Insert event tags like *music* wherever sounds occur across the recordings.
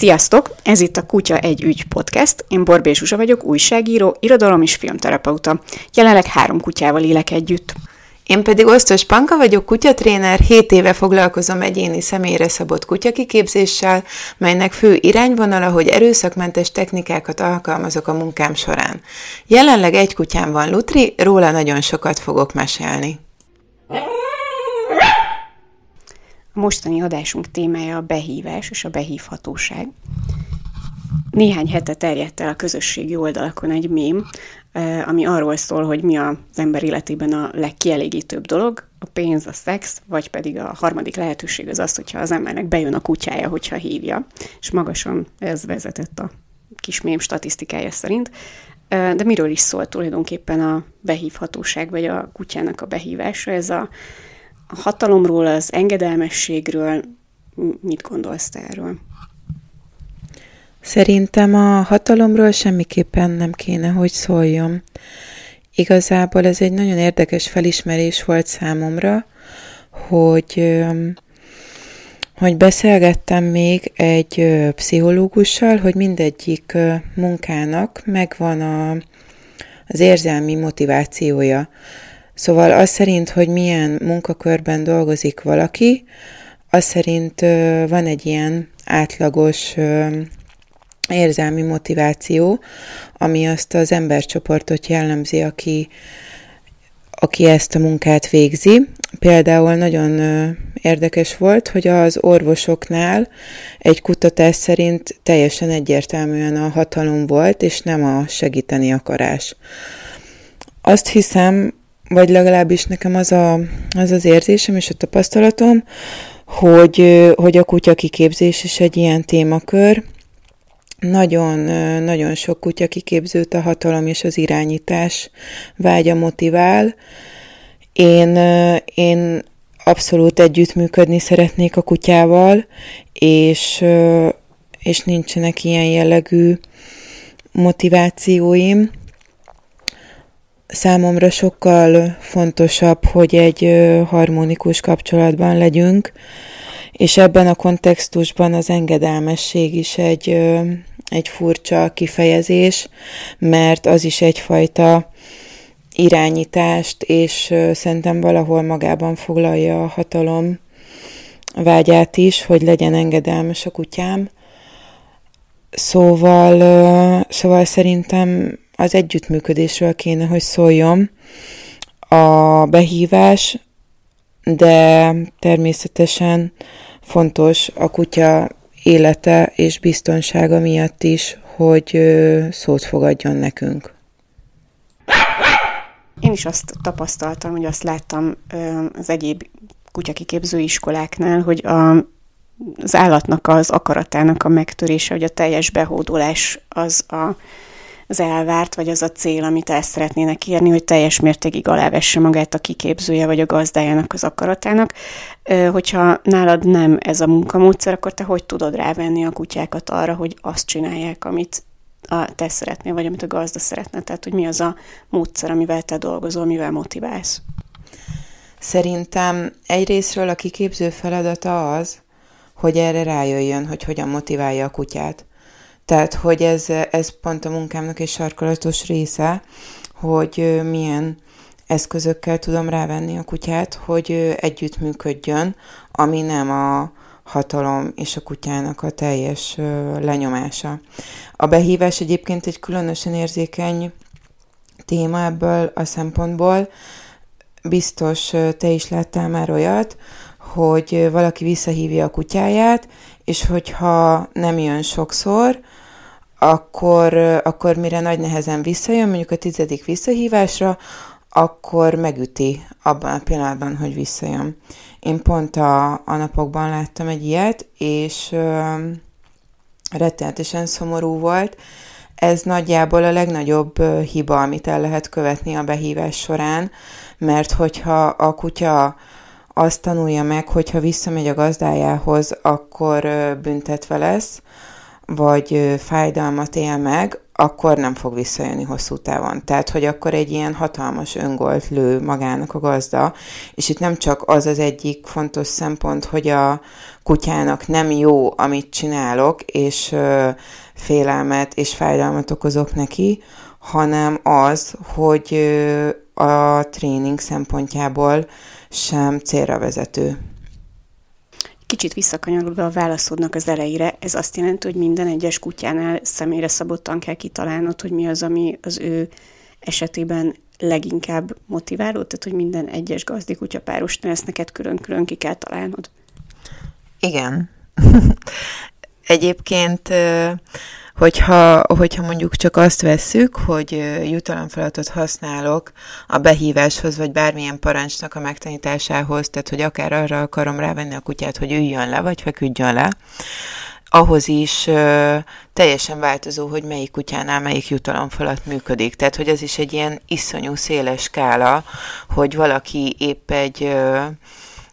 Sziasztok! Ez itt a Kutya egy ügy podcast. Én Borbé Zsuzsa vagyok, újságíró, irodalom és filmterapeuta. Jelenleg három kutyával élek együtt. Én pedig Osztos Panka vagyok, kutyatréner, 7 éve foglalkozom egyéni személyre szabott kutyakiképzéssel, melynek fő irányvonala, hogy erőszakmentes technikákat alkalmazok a munkám során. Jelenleg egy kutyám van Lutri, róla nagyon sokat fogok mesélni. A mostani adásunk témája a behívás és a behívhatóság. Néhány hete terjedt el a közösségi oldalakon egy mém, ami arról szól, hogy mi az ember életében a legkielégítőbb dolog, a pénz, a szex, vagy pedig a harmadik lehetőség az az, hogyha az embernek bejön a kutyája, hogyha hívja. És magasan ez vezetett a kis mém statisztikája szerint. De miről is szól tulajdonképpen a behívhatóság, vagy a kutyának a behívása? Ez a a hatalomról, az engedelmességről mit gondolsz te erről? Szerintem a hatalomról semmiképpen nem kéne, hogy szóljon. Igazából ez egy nagyon érdekes felismerés volt számomra, hogy hogy beszélgettem még egy pszichológussal, hogy mindegyik munkának megvan a, az érzelmi motivációja. Szóval az szerint, hogy milyen munkakörben dolgozik valaki, az szerint van egy ilyen átlagos érzelmi motiváció, ami azt az embercsoportot jellemzi, aki, aki ezt a munkát végzi. Például nagyon érdekes volt, hogy az orvosoknál egy kutatás szerint teljesen egyértelműen a hatalom volt, és nem a segíteni akarás. Azt hiszem, vagy legalábbis nekem az, a, az az érzésem és a tapasztalatom, hogy, hogy a kutya kiképzés is egy ilyen témakör. Nagyon, nagyon sok kutya kiképzőt a hatalom és az irányítás vágya motivál. Én, én abszolút együttműködni szeretnék a kutyával, és, és nincsenek ilyen jellegű motivációim számomra sokkal fontosabb, hogy egy harmonikus kapcsolatban legyünk, és ebben a kontextusban az engedelmesség is egy, egy furcsa kifejezés, mert az is egyfajta irányítást, és szerintem valahol magában foglalja a hatalom vágyát is, hogy legyen engedelmes a kutyám. Szóval, szóval szerintem az együttműködésről kéne, hogy szóljon a behívás, de természetesen fontos a kutya élete és biztonsága miatt is, hogy szót fogadjon nekünk. Én is azt tapasztaltam, hogy azt láttam az egyéb kutyakiképző iskoláknál, hogy a, az állatnak az akaratának a megtörése, hogy a teljes behódolás az a az elvárt, vagy az a cél, amit el szeretnének érni, hogy teljes mértékig alávesse magát a kiképzője, vagy a gazdájának az akaratának. Hogyha nálad nem ez a munkamódszer, akkor te hogy tudod rávenni a kutyákat arra, hogy azt csinálják, amit a, te szeretnél, vagy amit a gazda szeretne? Tehát, hogy mi az a módszer, amivel te dolgozol, mivel motiválsz? Szerintem egyrésztről a kiképző feladata az, hogy erre rájöjjön, hogy hogyan motiválja a kutyát. Tehát, hogy ez, ez pont a munkámnak egy sarkalatos része, hogy milyen eszközökkel tudom rávenni a kutyát, hogy együttműködjön, ami nem a hatalom és a kutyának a teljes lenyomása. A behívás egyébként egy különösen érzékeny téma ebből a szempontból. Biztos te is láttál már olyat, hogy valaki visszahívja a kutyáját, és hogyha nem jön sokszor, akkor, akkor mire nagy nehezen visszajön, mondjuk a tizedik visszahívásra, akkor megüti abban a pillanatban, hogy visszajön. Én pont a, a napokban láttam egy ilyet, és ö, rettenetesen szomorú volt. Ez nagyjából a legnagyobb ö, hiba, amit el lehet követni a behívás során, mert hogyha a kutya azt tanulja meg, hogyha visszamegy a gazdájához, akkor ö, büntetve lesz, vagy fájdalmat él meg, akkor nem fog visszajönni hosszú távon. Tehát, hogy akkor egy ilyen hatalmas öngolt lő magának a gazda, és itt nem csak az az egyik fontos szempont, hogy a kutyának nem jó, amit csinálok, és félelmet és fájdalmat okozok neki, hanem az, hogy a tréning szempontjából sem célra vezető. Kicsit visszakanyarodva a válaszodnak az elejére, ez azt jelenti, hogy minden egyes kutyánál személyre szabottan kell kitalálnod, hogy mi az, ami az ő esetében leginkább motiváló, tehát hogy minden egyes gazdi kutya párosnál ezt neked külön-külön ki kell találnod. Igen. *laughs* Egyébként Hogyha, hogyha mondjuk csak azt vesszük, hogy jutalomfeladatot használok a behíváshoz, vagy bármilyen parancsnak a megtanításához, tehát hogy akár arra akarom rávenni a kutyát, hogy üljön le, vagy feküdjön le, ahhoz is ö, teljesen változó, hogy melyik kutyánál melyik jutalomfalat működik. Tehát, hogy ez is egy ilyen iszonyú széles skála, hogy valaki épp egy ö,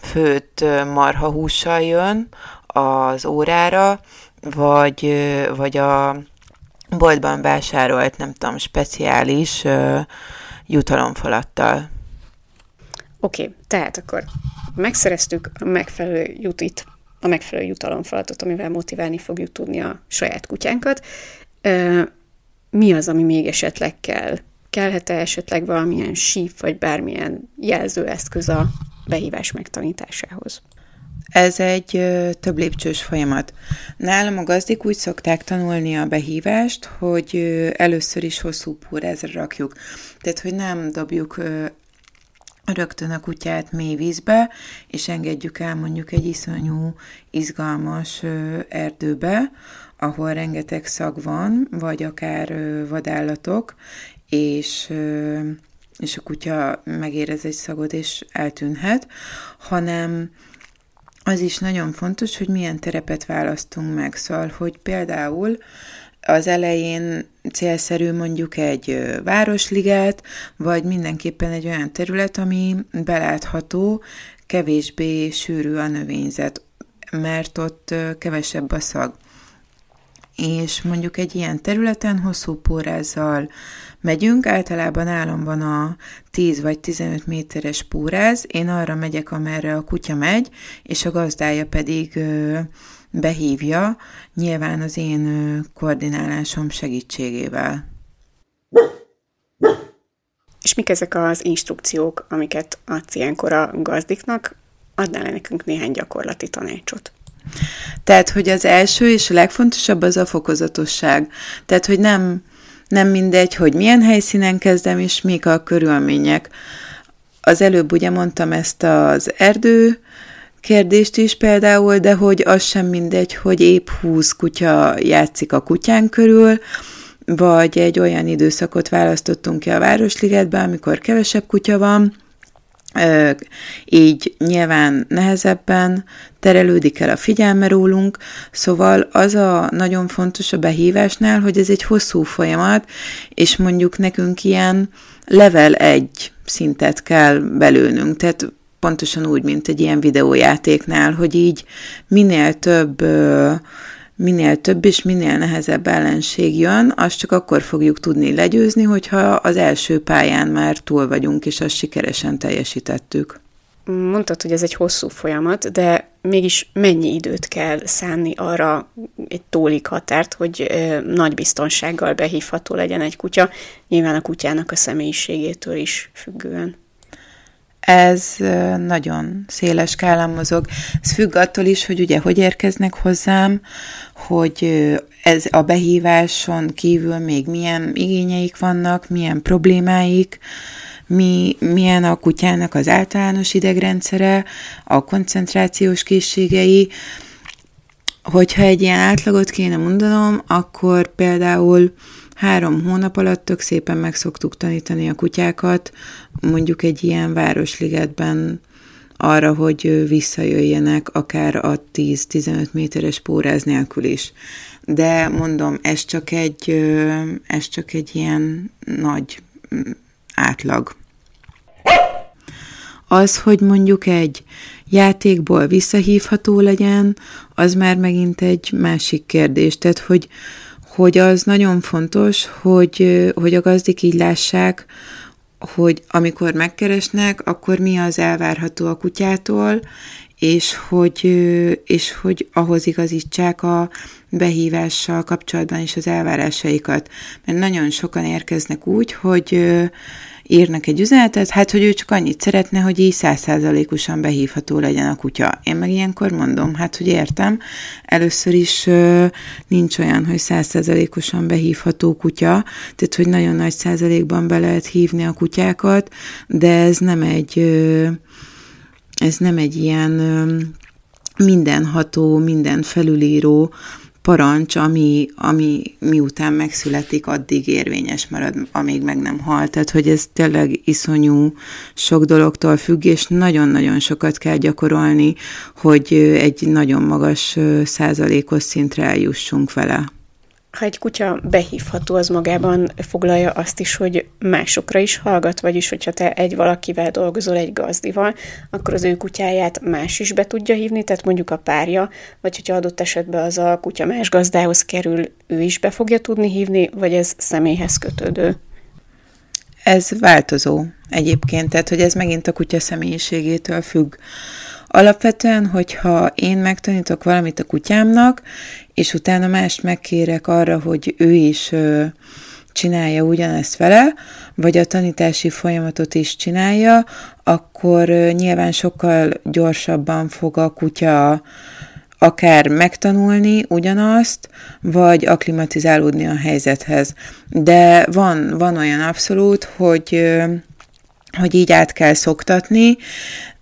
főtt marhahússal jön az órára, vagy, vagy a boltban vásárolt, nem tudom, speciális jutalomfalattal. Oké, okay, tehát akkor megszereztük a megfelelő jutit, a megfelelő jutalomfalatot, amivel motiválni fogjuk tudni a saját kutyánkat. Mi az, ami még esetleg kell? Kellhet-e esetleg valamilyen síp, vagy bármilyen jelzőeszköz a behívás megtanításához? Ez egy több lépcsős folyamat. Nálam a gazdik úgy szokták tanulni a behívást, hogy először is hosszú púrázra rakjuk. Tehát, hogy nem dobjuk rögtön a kutyát mély vízbe, és engedjük el mondjuk egy iszonyú, izgalmas erdőbe, ahol rengeteg szag van, vagy akár vadállatok, és és a kutya megérez egy szagot, és eltűnhet, hanem az is nagyon fontos, hogy milyen terepet választunk meg. Szóval, hogy például az elején célszerű mondjuk egy városliget, vagy mindenképpen egy olyan terület, ami belátható, kevésbé sűrű a növényzet, mert ott kevesebb a szag. És mondjuk egy ilyen területen hosszú pórázzal megyünk, általában állam van a 10 vagy 15 méteres púráz, én arra megyek, amerre a kutya megy, és a gazdája pedig behívja, nyilván az én koordinálásom segítségével. És mik ezek az instrukciók, amiket adsz ilyenkor a gazdiknak? Adnál nekünk néhány gyakorlati tanácsot? Tehát, hogy az első és a legfontosabb az a fokozatosság. Tehát, hogy nem nem mindegy, hogy milyen helyszínen kezdem, és mik a körülmények. Az előbb ugye mondtam ezt az erdő kérdést is például, de hogy az sem mindegy, hogy épp húsz kutya játszik a kutyán körül, vagy egy olyan időszakot választottunk ki a Városligetben, amikor kevesebb kutya van, így nyilván nehezebben terelődik el a figyelme rólunk, szóval az a nagyon fontos a behívásnál, hogy ez egy hosszú folyamat, és mondjuk nekünk ilyen level egy szintet kell belőnünk, tehát pontosan úgy, mint egy ilyen videójátéknál, hogy így minél több minél több és minél nehezebb ellenség jön, azt csak akkor fogjuk tudni legyőzni, hogyha az első pályán már túl vagyunk, és azt sikeresen teljesítettük. Mondtad, hogy ez egy hosszú folyamat, de mégis mennyi időt kell szánni arra egy tólik határt, hogy nagy biztonsággal behívható legyen egy kutya, nyilván a kutyának a személyiségétől is függően? Ez nagyon széles skálán mozog. Ez függ attól is, hogy ugye hogy érkeznek hozzám, hogy ez a behíváson kívül még milyen igényeik vannak, milyen problémáik, mi, milyen a kutyának az általános idegrendszere, a koncentrációs készségei. Hogyha egy ilyen átlagot kéne mondanom, akkor például három hónap alatt tök szépen meg szoktuk tanítani a kutyákat, mondjuk egy ilyen városligetben arra, hogy visszajöjjenek akár a 10-15 méteres póráz nélkül is. De mondom, ez csak egy, ez csak egy ilyen nagy mm, átlag. Az, hogy mondjuk egy játékból visszahívható legyen, az már megint egy másik kérdés. Tehát, hogy hogy az nagyon fontos, hogy, hogy a gazdik így lássák, hogy amikor megkeresnek, akkor mi az elvárható a kutyától, és hogy, és hogy ahhoz igazítsák a behívással kapcsolatban is az elvárásaikat. Mert nagyon sokan érkeznek úgy, hogy írnak egy üzenetet, hát hogy ő csak annyit szeretne, hogy így százszázalékosan behívható legyen a kutya. Én meg ilyenkor mondom, hát hogy értem, először is ö, nincs olyan, hogy százszázalékosan behívható kutya, tehát hogy nagyon nagy százalékban be lehet hívni a kutyákat, de ez nem egy ö, ez nem egy ilyen ö, mindenható, minden felülíró parancs, ami, ami miután megszületik, addig érvényes marad, amíg meg nem hal. Tehát, hogy ez tényleg iszonyú sok dologtól függ, és nagyon-nagyon sokat kell gyakorolni, hogy egy nagyon magas százalékos szintre eljussunk vele ha egy kutya behívható, az magában foglalja azt is, hogy másokra is hallgat, vagyis hogyha te egy valakivel dolgozol, egy gazdival, akkor az ő kutyáját más is be tudja hívni, tehát mondjuk a párja, vagy hogyha adott esetben az a kutya más gazdához kerül, ő is be fogja tudni hívni, vagy ez személyhez kötődő? Ez változó egyébként, tehát hogy ez megint a kutya személyiségétől függ. Alapvetően, hogyha én megtanítok valamit a kutyámnak, és utána mást megkérek arra, hogy ő is csinálja ugyanezt vele, vagy a tanítási folyamatot is csinálja, akkor nyilván sokkal gyorsabban fog a kutya akár megtanulni ugyanazt, vagy aklimatizálódni a helyzethez. De van, van olyan abszolút, hogy, hogy így át kell szoktatni,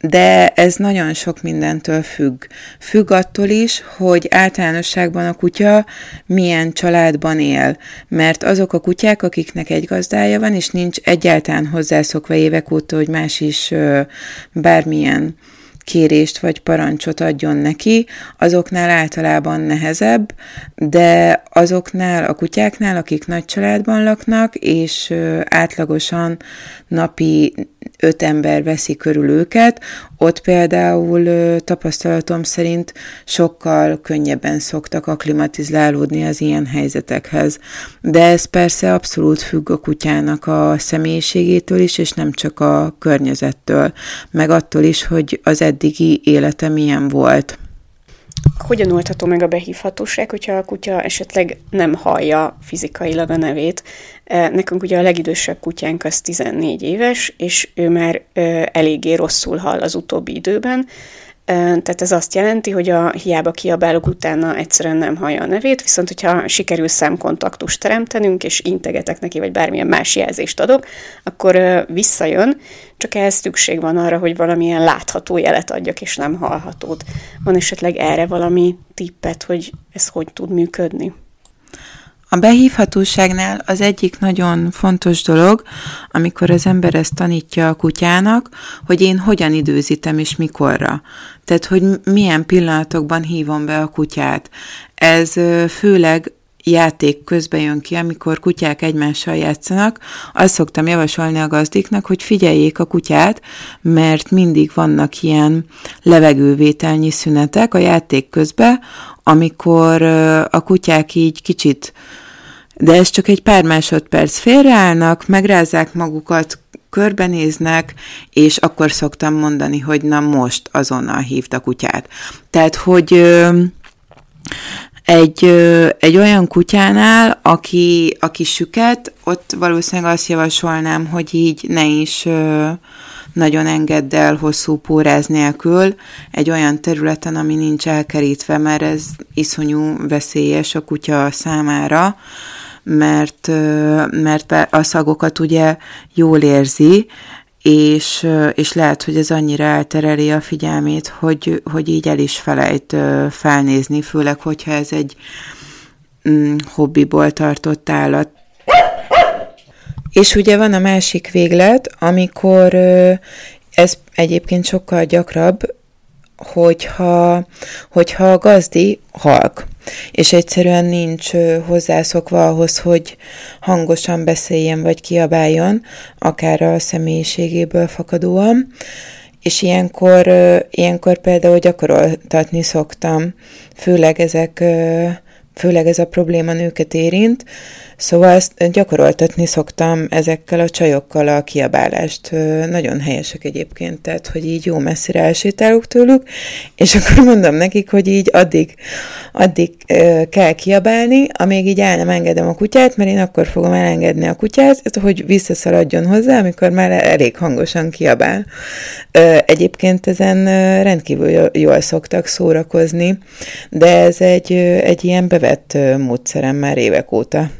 de ez nagyon sok mindentől függ. Függ attól is, hogy általánosságban a kutya milyen családban él, mert azok a kutyák, akiknek egy gazdája van, és nincs egyáltalán hozzászokva évek óta, hogy más is bármilyen kérést vagy parancsot adjon neki, azoknál általában nehezebb, de azoknál a kutyáknál, akik nagy családban laknak, és átlagosan napi öt ember veszi körül őket, ott például tapasztalatom szerint sokkal könnyebben szoktak aklimatizálódni az ilyen helyzetekhez. De ez persze abszolút függ a kutyának a személyiségétől is, és nem csak a környezettől, meg attól is, hogy az eddigi élete milyen volt. Hogyan oldható meg a behívhatóság, hogyha a kutya esetleg nem hallja fizikailag a nevét? E, nekünk ugye a legidősebb kutyánk az 14 éves, és ő már eléggé rosszul hall az utóbbi időben, tehát ez azt jelenti, hogy a hiába kiabálok utána egyszerűen nem hallja a nevét, viszont hogyha sikerül szemkontaktust teremtenünk, és integetek neki, vagy bármilyen más jelzést adok, akkor visszajön, csak ehhez szükség van arra, hogy valamilyen látható jelet adjak, és nem hallhatót. Van esetleg erre valami tippet, hogy ez hogy tud működni? A behívhatóságnál az egyik nagyon fontos dolog, amikor az ember ezt tanítja a kutyának, hogy én hogyan időzítem és mikorra. Tehát, hogy milyen pillanatokban hívom be a kutyát. Ez főleg játék közben jön ki, amikor kutyák egymással játszanak, azt szoktam javasolni a gazdiknak, hogy figyeljék a kutyát, mert mindig vannak ilyen levegővételnyi szünetek a játék közben, amikor a kutyák így kicsit, de ez csak egy pár másodperc félreállnak, megrázzák magukat, körbenéznek, és akkor szoktam mondani, hogy na most azonnal hívta a kutyát. Tehát, hogy egy, egy olyan kutyánál, aki, aki süket, ott valószínűleg azt javasolnám, hogy így ne is nagyon engedd el hosszú póráz nélkül egy olyan területen, ami nincs elkerítve, mert ez iszonyú veszélyes a kutya számára, mert, mert a szagokat ugye jól érzi, és, és lehet, hogy ez annyira eltereli a figyelmét, hogy, hogy így el is felejt felnézni, főleg, hogyha ez egy mm, hobbiból tartott állat. És ugye van a másik véglet, amikor ez egyébként sokkal gyakrabb, hogyha, hogyha a gazdi halk, és egyszerűen nincs hozzászokva ahhoz, hogy hangosan beszéljen vagy kiabáljon, akár a személyiségéből fakadóan, és ilyenkor, ilyenkor például gyakoroltatni szoktam, főleg ezek főleg ez a probléma nőket érint, Szóval ezt gyakoroltatni szoktam ezekkel a csajokkal a kiabálást. Nagyon helyesek egyébként, tehát, hogy így jó messzire elsétálok tőlük, és akkor mondom nekik, hogy így addig, addig kell kiabálni, amíg így el nem engedem a kutyát, mert én akkor fogom elengedni a kutyát, hogy visszaszaladjon hozzá, amikor már elég hangosan kiabál. Egyébként ezen rendkívül jól szoktak szórakozni, de ez egy, egy ilyen bevett módszerem már évek óta.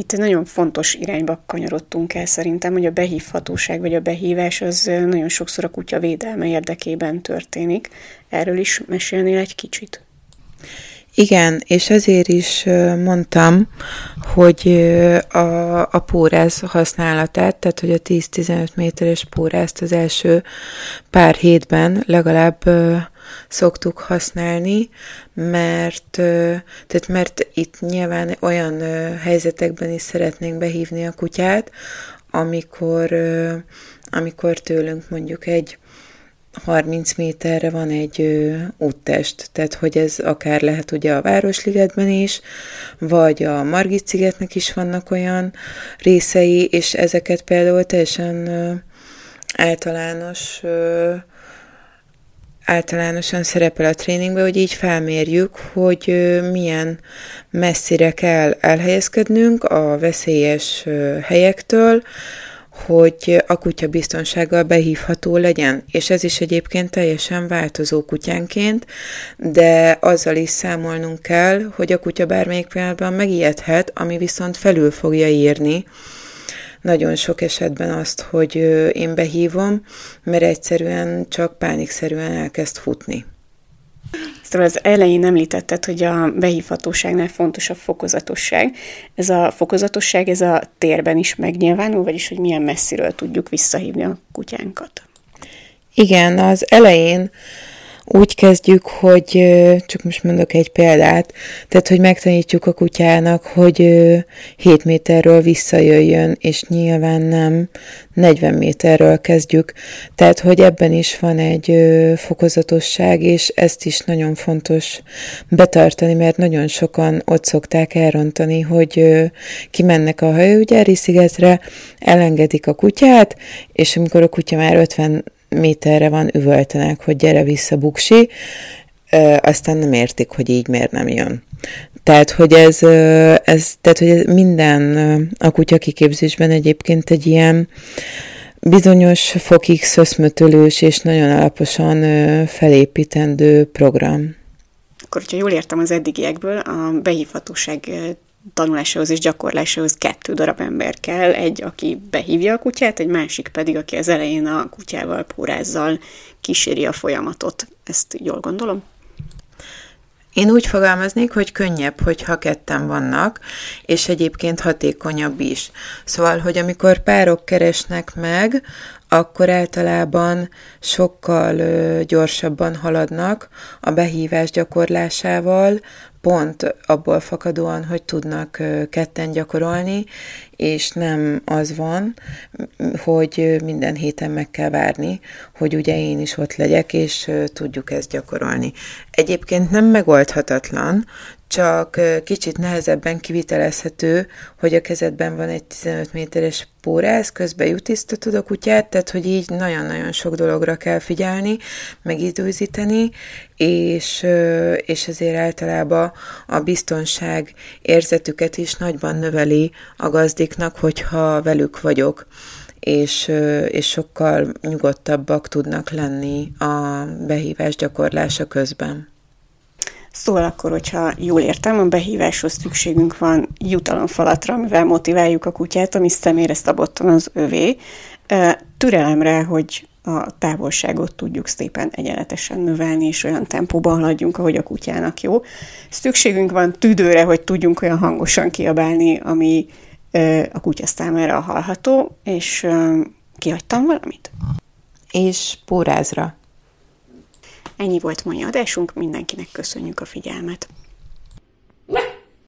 Itt nagyon fontos irányba kanyarodtunk el szerintem, hogy a behívhatóság vagy a behívás az nagyon sokszor a kutya védelme érdekében történik. Erről is mesélnél egy kicsit? Igen, és ezért is mondtam, hogy a, a póráz használatát, tehát hogy a 10-15 méteres pórázt az első pár hétben legalább szoktuk használni, mert, tehát mert itt nyilván olyan helyzetekben is szeretnénk behívni a kutyát, amikor, amikor tőlünk mondjuk egy 30 méterre van egy ö, úttest, tehát hogy ez akár lehet ugye a Városligetben is, vagy a Margit szigetnek is vannak olyan részei, és ezeket például teljesen ö, általános ö, általánosan szerepel a tréningben, hogy így felmérjük, hogy milyen messzire kell elhelyezkednünk a veszélyes helyektől, hogy a kutya biztonsággal behívható legyen. És ez is egyébként teljesen változó kutyánként, de azzal is számolnunk kell, hogy a kutya bármelyik pillanatban megijedhet, ami viszont felül fogja írni nagyon sok esetben azt, hogy én behívom, mert egyszerűen csak pánikszerűen elkezd futni. Szóval az elején említetted, hogy a behívhatóságnál fontos a fokozatosság. Ez a fokozatosság, ez a térben is megnyilvánul, vagyis hogy milyen messziről tudjuk visszahívni a kutyánkat. Igen, az elején úgy kezdjük, hogy csak most mondok egy példát, tehát, hogy megtanítjuk a kutyának, hogy 7 méterről visszajöjjön, és nyilván nem 40 méterről kezdjük. Tehát, hogy ebben is van egy fokozatosság, és ezt is nagyon fontos betartani, mert nagyon sokan ott szokták elrontani, hogy kimennek a hajógyári szigetre, elengedik a kutyát, és amikor a kutya már 50 méterre van, üvöltenek, hogy gyere vissza, buksi, aztán nem értik, hogy így miért nem jön. Tehát, hogy ez, ez, tehát, hogy ez minden a kutya kiképzésben egyébként egy ilyen bizonyos fokig szöszmötölős és nagyon alaposan felépítendő program. Akkor, hogyha jól értem az eddigiekből, a behívhatóság tanulásához és gyakorlásához kettő darab ember kell, egy, aki behívja a kutyát, egy másik pedig, aki az elején a kutyával, pórázzal kíséri a folyamatot. Ezt jól gondolom? Én úgy fogalmaznék, hogy könnyebb, hogyha ketten vannak, és egyébként hatékonyabb is. Szóval, hogy amikor párok keresnek meg, akkor általában sokkal gyorsabban haladnak a behívás gyakorlásával, pont abból fakadóan, hogy tudnak ketten gyakorolni, és nem az van, hogy minden héten meg kell várni, hogy ugye én is ott legyek, és tudjuk ezt gyakorolni. Egyébként nem megoldhatatlan, csak kicsit nehezebben kivitelezhető, hogy a kezedben van egy 15 méteres pórász, közben jutisztatod a kutyát, tehát hogy így nagyon-nagyon sok dologra kell figyelni, meg időzíteni, és, és ezért általában a biztonság érzetüket is nagyban növeli a gazdiknak, hogyha velük vagyok és, és sokkal nyugodtabbak tudnak lenni a behívás gyakorlása közben. Szóval akkor, hogyha jól értem, a behíváshoz szükségünk van jutalomfalatra, amivel motiváljuk a kutyát, ami személyre szabottan az övé, türelemre, hogy a távolságot tudjuk szépen egyenletesen növelni, és olyan tempóban haladjunk, ahogy a kutyának jó. Szükségünk van tüdőre, hogy tudjunk olyan hangosan kiabálni, ami a kutya számára hallható, és kihagytam valamit? És pórázra. Ennyi volt mai adásunk, mindenkinek köszönjük a figyelmet.